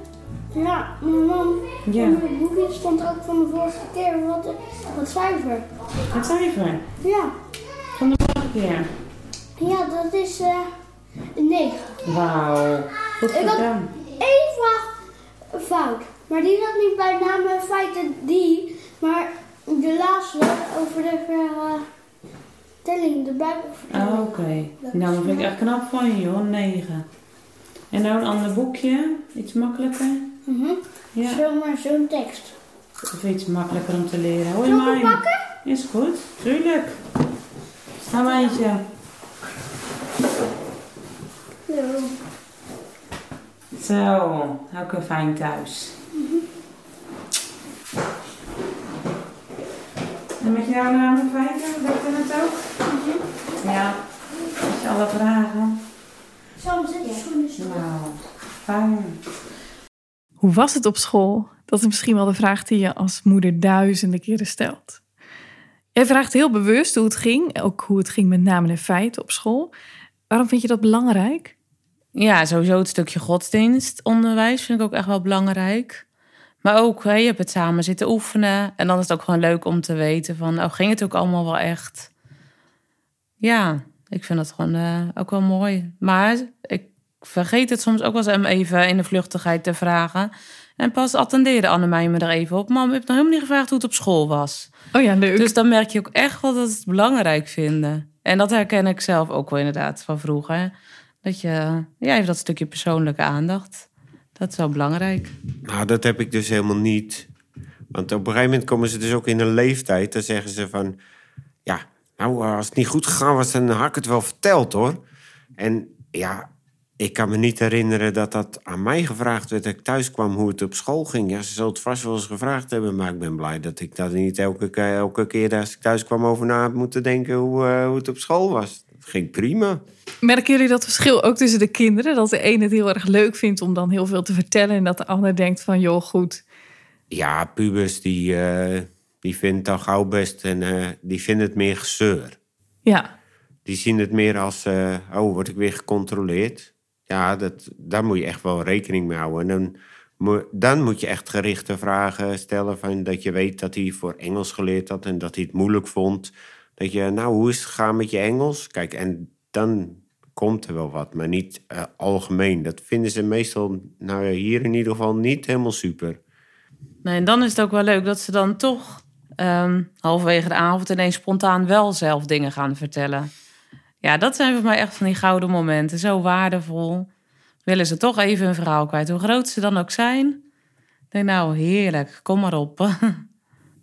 Ja, mijn mam. Ja. In het boekje stond ook van de vorige keer wat, wat cijfer. Het cijfer Ja. van de vorige keer. Ja, dat is eh een 9. Wauw, goed Ik had- gedaan. Eén vraag fout. Maar die zat niet bij namen en feiten die. Maar de laatste over de vertelling, de Bijbelvertelling. Ah, Oké, nou dat vind ik echt knap van je joh, 9. En nou een ander boekje, iets makkelijker. Mhm. Ja, Zomaar zo'n tekst. of iets makkelijker om te leren. Hoi Mijn. pakken? Is goed, tuurlijk. Ga Mijntje. Ja. Zo, ook een fijn thuis. En met jou naar mijn feiten, weet je het ook? Ja, als je alle vragen. Zo, zet je schoenen zo. Nou, fijn. Hoe was het op school? Dat is misschien wel de vraag die je als moeder duizenden keren stelt. Jij vraagt heel bewust hoe het ging, ook hoe het ging met namen en feiten op school. Waarom vind je dat belangrijk? Ja, sowieso het stukje godsdienstonderwijs vind ik ook echt wel belangrijk. Maar ook, hè, je hebt het samen zitten oefenen. En dan is het ook gewoon leuk om te weten van, oh, ging het ook allemaal wel echt? Ja, ik vind dat gewoon eh, ook wel mooi. Maar ik vergeet het soms ook wel eens even in de vluchtigheid te vragen. En pas attendeerde Annemij me er even op. Mam, ik heb nog helemaal niet gevraagd hoe het op school was. Oh ja, leuk. Dus dan merk je ook echt wel dat ze het belangrijk vinden. En dat herken ik zelf ook wel inderdaad van vroeger. Dat je, ja, even dat stukje persoonlijke aandacht. Dat is wel belangrijk. Nou, dat heb ik dus helemaal niet. Want op een gegeven moment komen ze dus ook in een leeftijd. Dan zeggen ze van... Ja, nou, als het niet goed gegaan was, dan had ik het wel verteld, hoor. En ja, ik kan me niet herinneren dat dat aan mij gevraagd werd... dat ik thuis kwam hoe het op school ging. Ja, ze zullen het vast wel eens gevraagd hebben... maar ik ben blij dat ik dat niet elke, ke- elke keer als ik thuis kwam over na heb moeten denken... hoe, eh, hoe het op school was. Het ging prima. Merken jullie dat verschil ook tussen de kinderen? Dat de ene het heel erg leuk vindt om dan heel veel te vertellen... en dat de ander denkt van, joh, goed. Ja, pubers, die, eh, die vinden het al gauw best... en eh, die vinden het meer gezeur. Ja, die zien het meer als, oh, word ik weer gecontroleerd? Ja, dat, daar moet je echt wel rekening mee houden. En dan, dan moet je echt gerichte vragen stellen. Van dat je weet dat hij voor Engels geleerd had en dat hij het moeilijk vond. Dat je, nou, hoe is het gegaan met je Engels? Kijk, en dan komt er wel wat, maar niet eh, algemeen. Dat vinden ze meestal, nou hier in ieder geval niet helemaal super. Nee, en dan is het ook wel leuk dat ze dan toch ehm, halverwege de avond ineens spontaan wel zelf dingen gaan vertellen. Ja, dat zijn voor mij echt van die gouden momenten. Zo waardevol. Willen ze toch even een verhaal kwijt, hoe groot ze dan ook zijn. Ik denk, nou, heerlijk, kom maar op.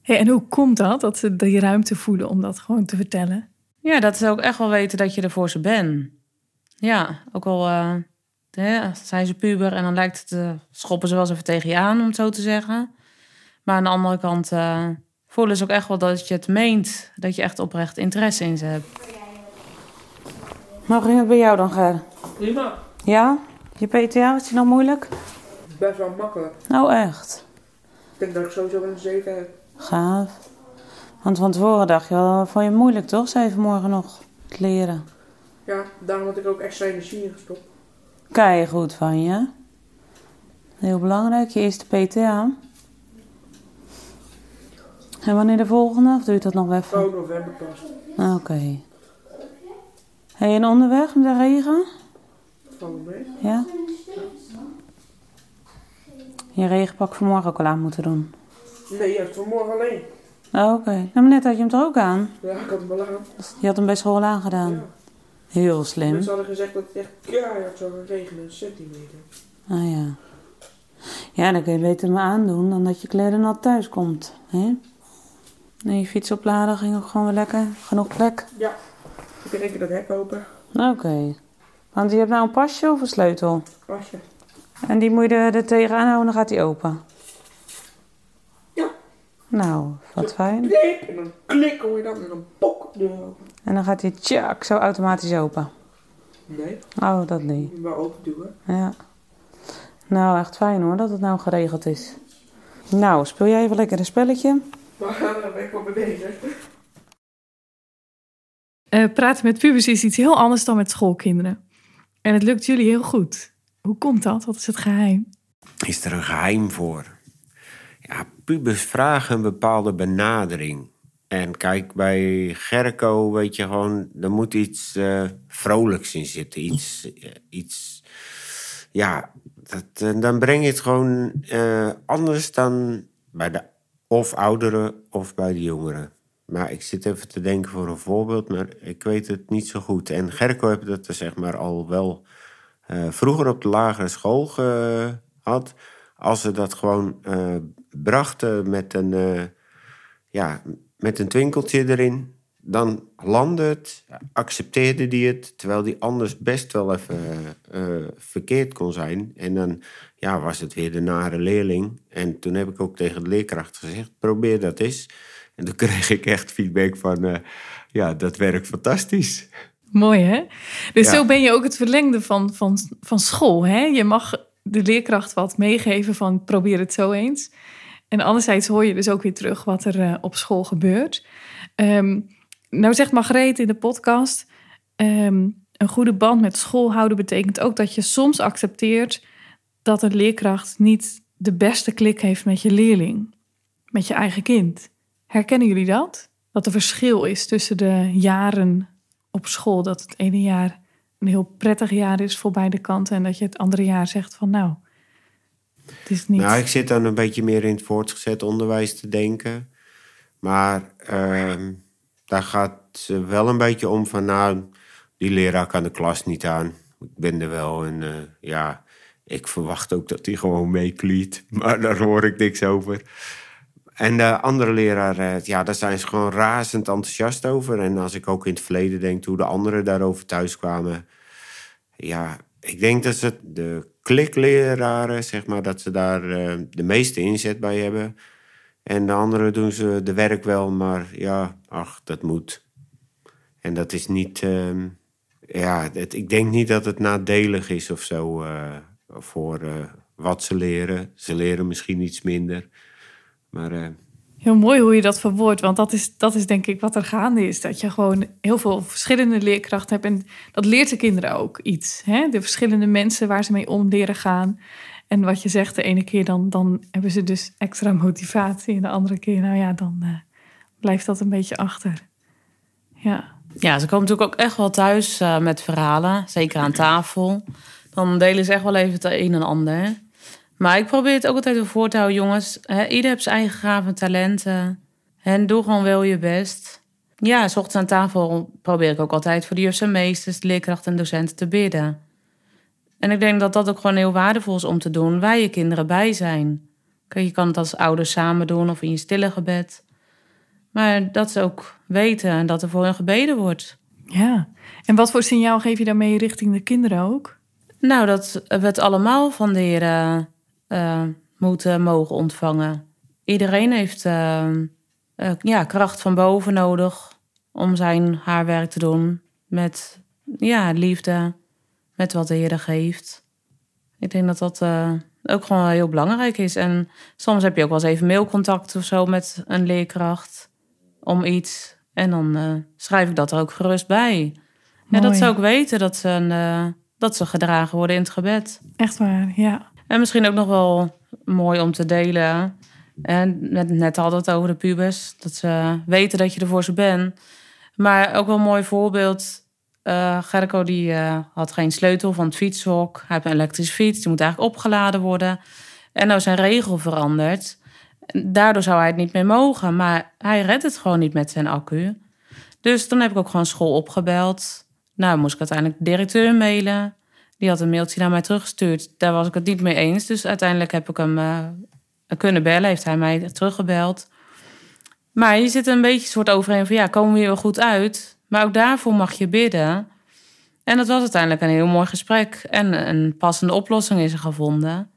Hey, en hoe komt dat, dat ze die ruimte voelen om dat gewoon te vertellen? Ja, dat ze ook echt wel weten dat je er voor ze bent. Ja, ook al eh, hè, zijn ze puber en dan lijkt het, eh, schoppen ze wel eens even tegen je aan, om het zo te zeggen. Maar aan de andere kant eh, voelen ze ook echt wel dat je het meent. Dat je echt oprecht interesse in ze hebt. Hoe ging het bij jou dan, Ger? Prima. Ja? Je PTA, was die nou moeilijk? Best wel makkelijk. Nou, echt. Ik denk dat ik sowieso wel een 7 heb. Gaaf. Want van tevoren dacht je wel, vond je het moeilijk toch? Zei je vanmorgen nog, het leren. Ja, daarom had ik ook extra energie ingestopt. Kei goed van je. Heel belangrijk, je eerste PTA. En wanneer de volgende? Of doe je dat nog even? Oh, november pas. Ah, Oké. Hey, en onderweg met de regen? Ja? Je regenpak vanmorgen ook al aan moeten doen. Nee, juist vanmorgen alleen. Oh, Oké. Nou, maar net had je hem toch ook aan? Ja, ik had hem wel aan. Je had hem bij school aangedaan. Heel slim. Mensen hadden gezegd dat het echt keihard zou gaan regenen, een centimeter. Ah ja. Ja, dan kun je beter maar aandoen dan dat je kleren nat thuis komt. Hè? Nee, je fiets opladen ging ook gewoon weer lekker. Genoeg plek. Ja, ik heb één keer dat hek open. Oké. Want je hebt nou een pasje of een sleutel? Pasje. En die moet je er, er tegenaan houden en dan gaat die open. Ja. Nou, wat fijn. Klik, en dan klik hoor je dan en dan pok de open. En dan gaat die tjak zo automatisch open. Nee, Oh, dat niet. je maar open duwen. Ja. Nou, echt fijn hoor dat het nou geregeld is. Nou, speel jij even lekker een spelletje? Maar daar ben ik wel mee bezig. Eh, praten met pubers is iets heel anders dan met schoolkinderen. En het lukt jullie heel goed. Hoe komt dat? Wat is het geheim? Is er een geheim voor? Ja, pubers vragen een bepaalde benadering. En kijk, bij Gerco weet je gewoon, er moet iets eh, vrolijks in zitten. Iets, eh, iets ja, dat, dan breng je het gewoon anders dan bij de of ouderen of bij de jongeren. Maar ik zit even te denken voor een voorbeeld, maar ik weet het niet zo goed. En Gerco heeft dat er zeg maar al wel eh, vroeger op de lagere school gehad. Als ze dat gewoon eh, brachten met een, eh, ja, met een twinkeltje erin, dan landde het, accepteerde die het, terwijl die anders best wel even verkeerd kon zijn. En dan ja, was het weer de nare leerling. En toen heb ik ook tegen de leerkracht gezegd, probeer dat eens. En toen kreeg ik echt feedback van, eh, ja, dat werkt fantastisch. Mooi hè? Dus Ja. zo ben je ook het verlengde van, van, van school. Hè? Je mag de leerkracht wat meegeven van probeer het zo eens. En anderzijds hoor je dus ook weer terug wat er eh, op school gebeurt. Ehm, nou zegt Margreet in de podcast... ehm, een goede band met school houden betekent ook dat je soms accepteert... dat een leerkracht niet de beste klik heeft met je leerling. Met je eigen kind. Herkennen jullie dat? Dat er verschil is tussen de jaren op school. Dat het ene jaar een heel prettig jaar is voor beide kanten. En dat je het andere jaar zegt van nou, het is niet... Nou, ik zit dan een beetje meer in het voortgezet onderwijs te denken. Maar ehm, daar gaat ze wel een beetje om van, nou, die leraar kan de klas niet aan. Ik ben er wel en eh, ja, ik verwacht ook dat hij gewoon meekliet. Maar daar hoor ik niks over. En de andere leraar, eh, ja, daar zijn ze gewoon razend enthousiast over. En als ik ook in het verleden denk hoe de anderen daarover thuis kwamen. Ja, ik denk dat ze de klikleraren, zeg maar, dat ze daar eh, de meeste inzet bij hebben. En de anderen doen ze de werk wel, maar ja, ach, dat moet. En dat is niet, ehm, ja, ik denk niet dat het nadelig is of zo eh, voor wat ze leren. Ze leren misschien iets minder. Maar eh, Heel mooi hoe je dat verwoordt, want dat is, dat is denk ik wat er gaande is. Dat je gewoon heel veel verschillende leerkrachten hebt. En dat leert de kinderen ook iets. Hè? De verschillende mensen waar ze mee om leren gaan. En wat je zegt, de ene keer dan, dan hebben ze dus extra motivatie. En de andere keer, nou ja, dan eh, blijft dat een beetje achter. Ja. Ja, ze komen natuurlijk ook echt wel thuis eh, met verhalen. Zeker aan tafel. Dan delen ze echt wel even het een en ander. Maar ik probeer het ook altijd weer voor te houden, jongens. Hè, ieder heeft zijn eigen gaven en talenten. En doe gewoon wel je best. Ja, s ochtends aan tafel probeer ik ook altijd voor de jufs en meesters, de leerkrachten en docenten te bidden. En ik denk dat dat ook gewoon heel waardevol is om te doen, waar je kinderen bij zijn. Je kan het als ouders samen doen of in je stille gebed. Maar dat ze ook weten en dat er voor hen gebeden wordt. ja. En wat voor signaal geef je daarmee richting de kinderen ook? Nou, dat we het allemaal van de Heer eh, moeten mogen ontvangen. Iedereen heeft eh, eh, ja, kracht van boven nodig om zijn haar werk te doen. Met ja, liefde, met wat de Heer geeft. Ik denk dat dat ook gewoon heel belangrijk is. En soms heb je ook wel eens even mailcontact of zo met een leerkracht om iets. En dan schrijf ik dat er ook gerust bij. Ja, dat ze ook weten dat ze, een, dat ze gedragen worden in het gebed. Echt waar, ja. En misschien ook nog wel mooi om te delen. En net, net hadden we het over de pubers. Dat ze weten dat je er voor ze bent. Maar ook wel een mooi voorbeeld. eh Gerco die eh, had geen sleutel van het fietshok. Hij heeft een elektrische fiets. Die moet eigenlijk opgeladen worden. En nou zijn regel veranderd. Daardoor zou hij het niet meer mogen. Maar hij redt het gewoon niet met zijn accu. Dus toen heb ik ook gewoon school opgebeld. Nou, moest ik uiteindelijk de directeur mailen. Die had een mailtje naar mij teruggestuurd. Daar was ik het niet mee eens. Dus uiteindelijk heb ik hem eh, kunnen bellen. Heeft hij mij teruggebeld. Maar je zit een beetje soort overeen van... ja, komen we hier wel goed uit? Maar ook daarvoor mag je bidden. En dat was uiteindelijk een heel mooi gesprek. En een passende oplossing is er gevonden.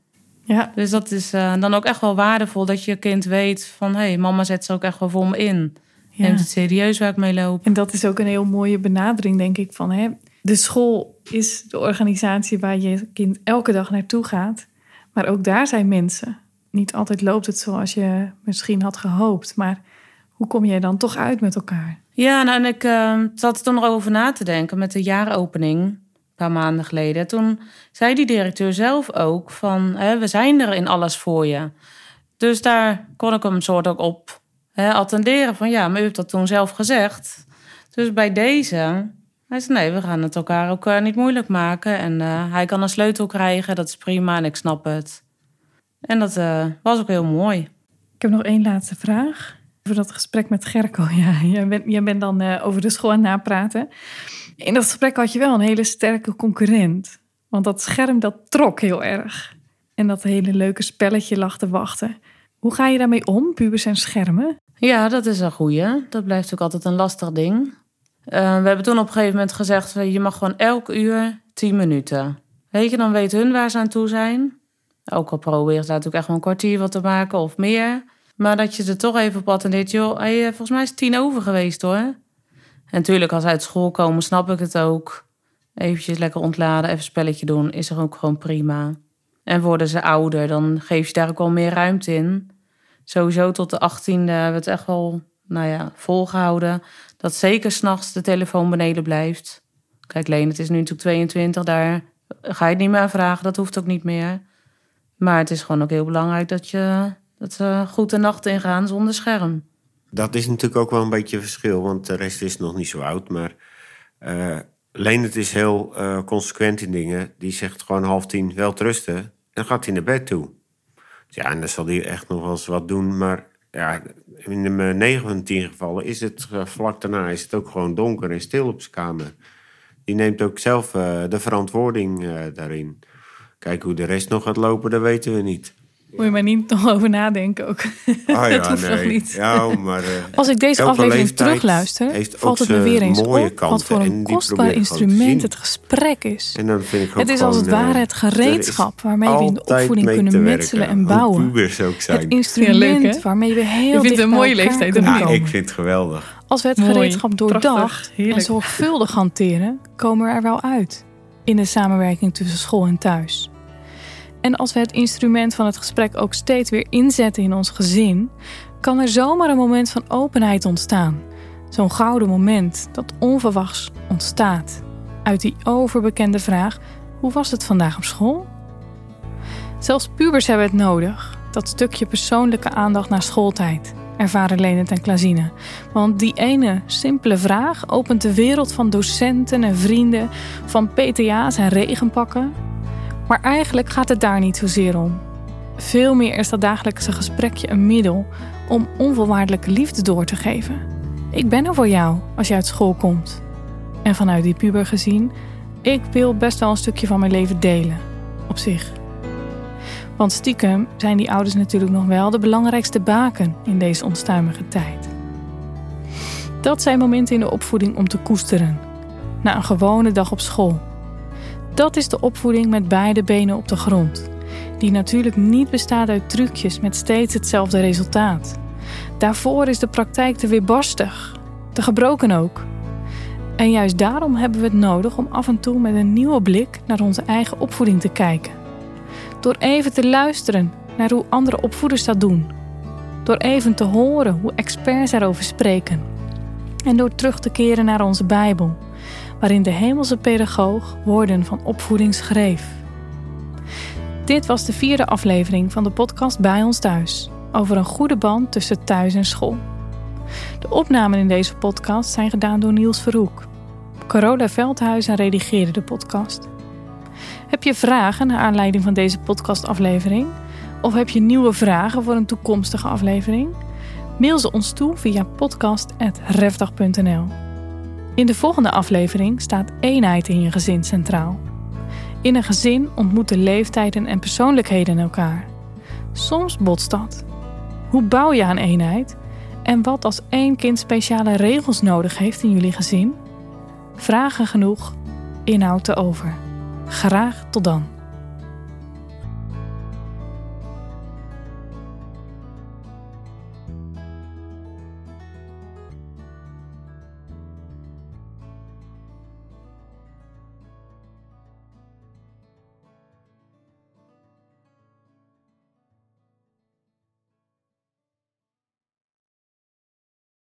Ja, Dus dat is eh, dan ook echt wel waardevol... dat je kind weet van... hé, hey, mama zet ze ook echt wel voor me in. ja. Neemt het serieus waar ik mee loop. En dat is ook een heel mooie benadering, denk ik, van hè, de school is de organisatie waar je kind elke dag naartoe gaat. Maar ook daar zijn mensen. Niet altijd loopt het zoals je misschien had gehoopt. Maar hoe kom jij dan toch uit met elkaar? Ja, nou, en ik eh, zat er toen nog over na te denken met de jaaropening, een paar maanden geleden. Toen zei die directeur zelf ook van, hè, we zijn er in alles voor je. Dus daar kon ik hem soort ook op hè, attenderen van, ja, maar u hebt dat toen zelf gezegd. Dus bij deze, hij zei, nee, we gaan het elkaar ook eh, niet moeilijk maken. En eh, hij kan een sleutel krijgen, dat is prima en ik snap het. En dat eh, was ook heel mooi. Ik heb nog één laatste vraag. Over dat gesprek met Gerco. Ja, jij bent, jij bent dan over de school aan het napraten. In dat gesprek had je wel een hele sterke concurrent. Want dat scherm dat trok heel erg. En dat hele leuke spelletje lag te wachten. Hoe ga je daarmee om, pubers en schermen? Ja, dat is een goeie. Dat blijft ook altijd een lastig ding. Eh, we hebben toen op een gegeven moment gezegd... eh, je mag gewoon elk uur 10 minuten. Weet je, dan weet hun waar ze aan toe zijn. Ook al proberen ze natuurlijk echt wel een kwartier wat te maken of meer. Maar dat je er toch even op attendeert... joh, hey, eh, volgens mij is het tien over geweest hoor. En natuurlijk, als ze uit school komen, snap ik het ook. Eventjes lekker ontladen, even een spelletje doen... is er ook gewoon prima. En worden ze ouder, dan geef je daar ook wel meer ruimte in sowieso tot de 18e hebben we het echt wel nou ja, volgehouden. Dat zeker s'nachts de telefoon beneden blijft. Kijk, Leen, het is nu natuurlijk 22, daar ga je het niet meer aan vragen. Dat hoeft ook niet meer. Maar het is gewoon ook heel belangrijk dat, je, dat ze goed de nacht ingaan zonder scherm. Dat is natuurlijk ook wel een beetje verschil, want de rest is nog niet zo oud. Maar eh Leendert is heel eh, consequent in dingen. Die zegt gewoon half tien wel rusten en dan gaat hij naar bed toe. Ja, en dan zal hij echt nog wel eens wat doen. Maar ja, in de 9 van de 10 gevallen is het eh, vlak daarna is het ook gewoon donker en stil op zijn kamer. Die neemt ook zelf eh, de verantwoording eh, daarin. Kijk, hoe de rest nog gaat lopen, dat weten we niet. Moet je maar niet nog over nadenken ook. Ah dat hoeft nog niet. Ja, maar, eh, Als ik deze aflevering terugluister, valt het me weer eens mooie op wat voor en een kostbaar instrument het gesprek is. En dan vind ik ook Het is als het gewoon, eh, ware het er gereedschap waarmee we in de opvoeding kunnen metselen en bouwen. pubers ook zijn. Het instrument Ja, leuk, hè? waarmee we heel Je vindt een mooie leeftijd, Ja, komen. ik vind het geweldig. Als we het Mooi. gereedschap doordacht Prachtig. en zorgvuldig hanteren, komen we er wel uit. In de samenwerking tussen school en thuis. En als we het instrument van het gesprek ook steeds weer inzetten in ons gezin, kan er zomaar een moment van openheid ontstaan. Zo'n gouden moment dat onverwachts ontstaat. Uit die overbekende vraag: hoe was het vandaag op school? Zelfs pubers hebben het nodig, dat stukje persoonlijke aandacht na schooltijd, ervaren Lenet en Klazine. Want die ene simpele vraag opent de wereld van docenten en vrienden, van PTA's en regenpakken. Maar eigenlijk gaat het daar niet zozeer om. Veel meer is dat dagelijkse gesprekje een middel om onvoorwaardelijke liefde door te geven. Ik ben er voor jou als je uit school komt. En vanuit die puber gezien, ik wil best wel een stukje van mijn leven delen. Op zich. Want stiekem zijn die ouders natuurlijk nog wel de belangrijkste baken in deze onstuimige tijd. Dat zijn momenten in de opvoeding om te koesteren. Na een gewone dag op school. Dat is de opvoeding met beide benen op de grond. Die natuurlijk niet bestaat uit trucjes met steeds hetzelfde resultaat. Daarvoor is de praktijk te weerbarstig. Te gebroken ook. En juist daarom hebben we het nodig om af en toe met een nieuwe blik naar onze eigen opvoeding te kijken. Door even te luisteren naar hoe andere opvoeders dat doen. Door even te horen hoe experts erover spreken. En door terug te keren naar onze Bijbel, waarin de hemelse pedagoog woorden van opvoeding schreef. Dit was de vierde aflevering van de podcast Bij ons thuis over een goede band tussen thuis en school. De opnamen in deze podcast zijn gedaan door Niels Verhoek. Carola Veldhuizen redigeerde de podcast. Heb je vragen naar aanleiding van deze podcastaflevering? Of heb je nieuwe vragen voor een toekomstige aflevering? Mail ze ons toe via podcast.refdag.nl. In de volgende aflevering staat eenheid in je gezin centraal. In een gezin ontmoeten leeftijden en persoonlijkheden elkaar. Soms botst dat. Hoe bouw je aan eenheid? En wat als één kind speciale regels nodig heeft in jullie gezin? Vragen genoeg, inhoud te over. Graag tot dan.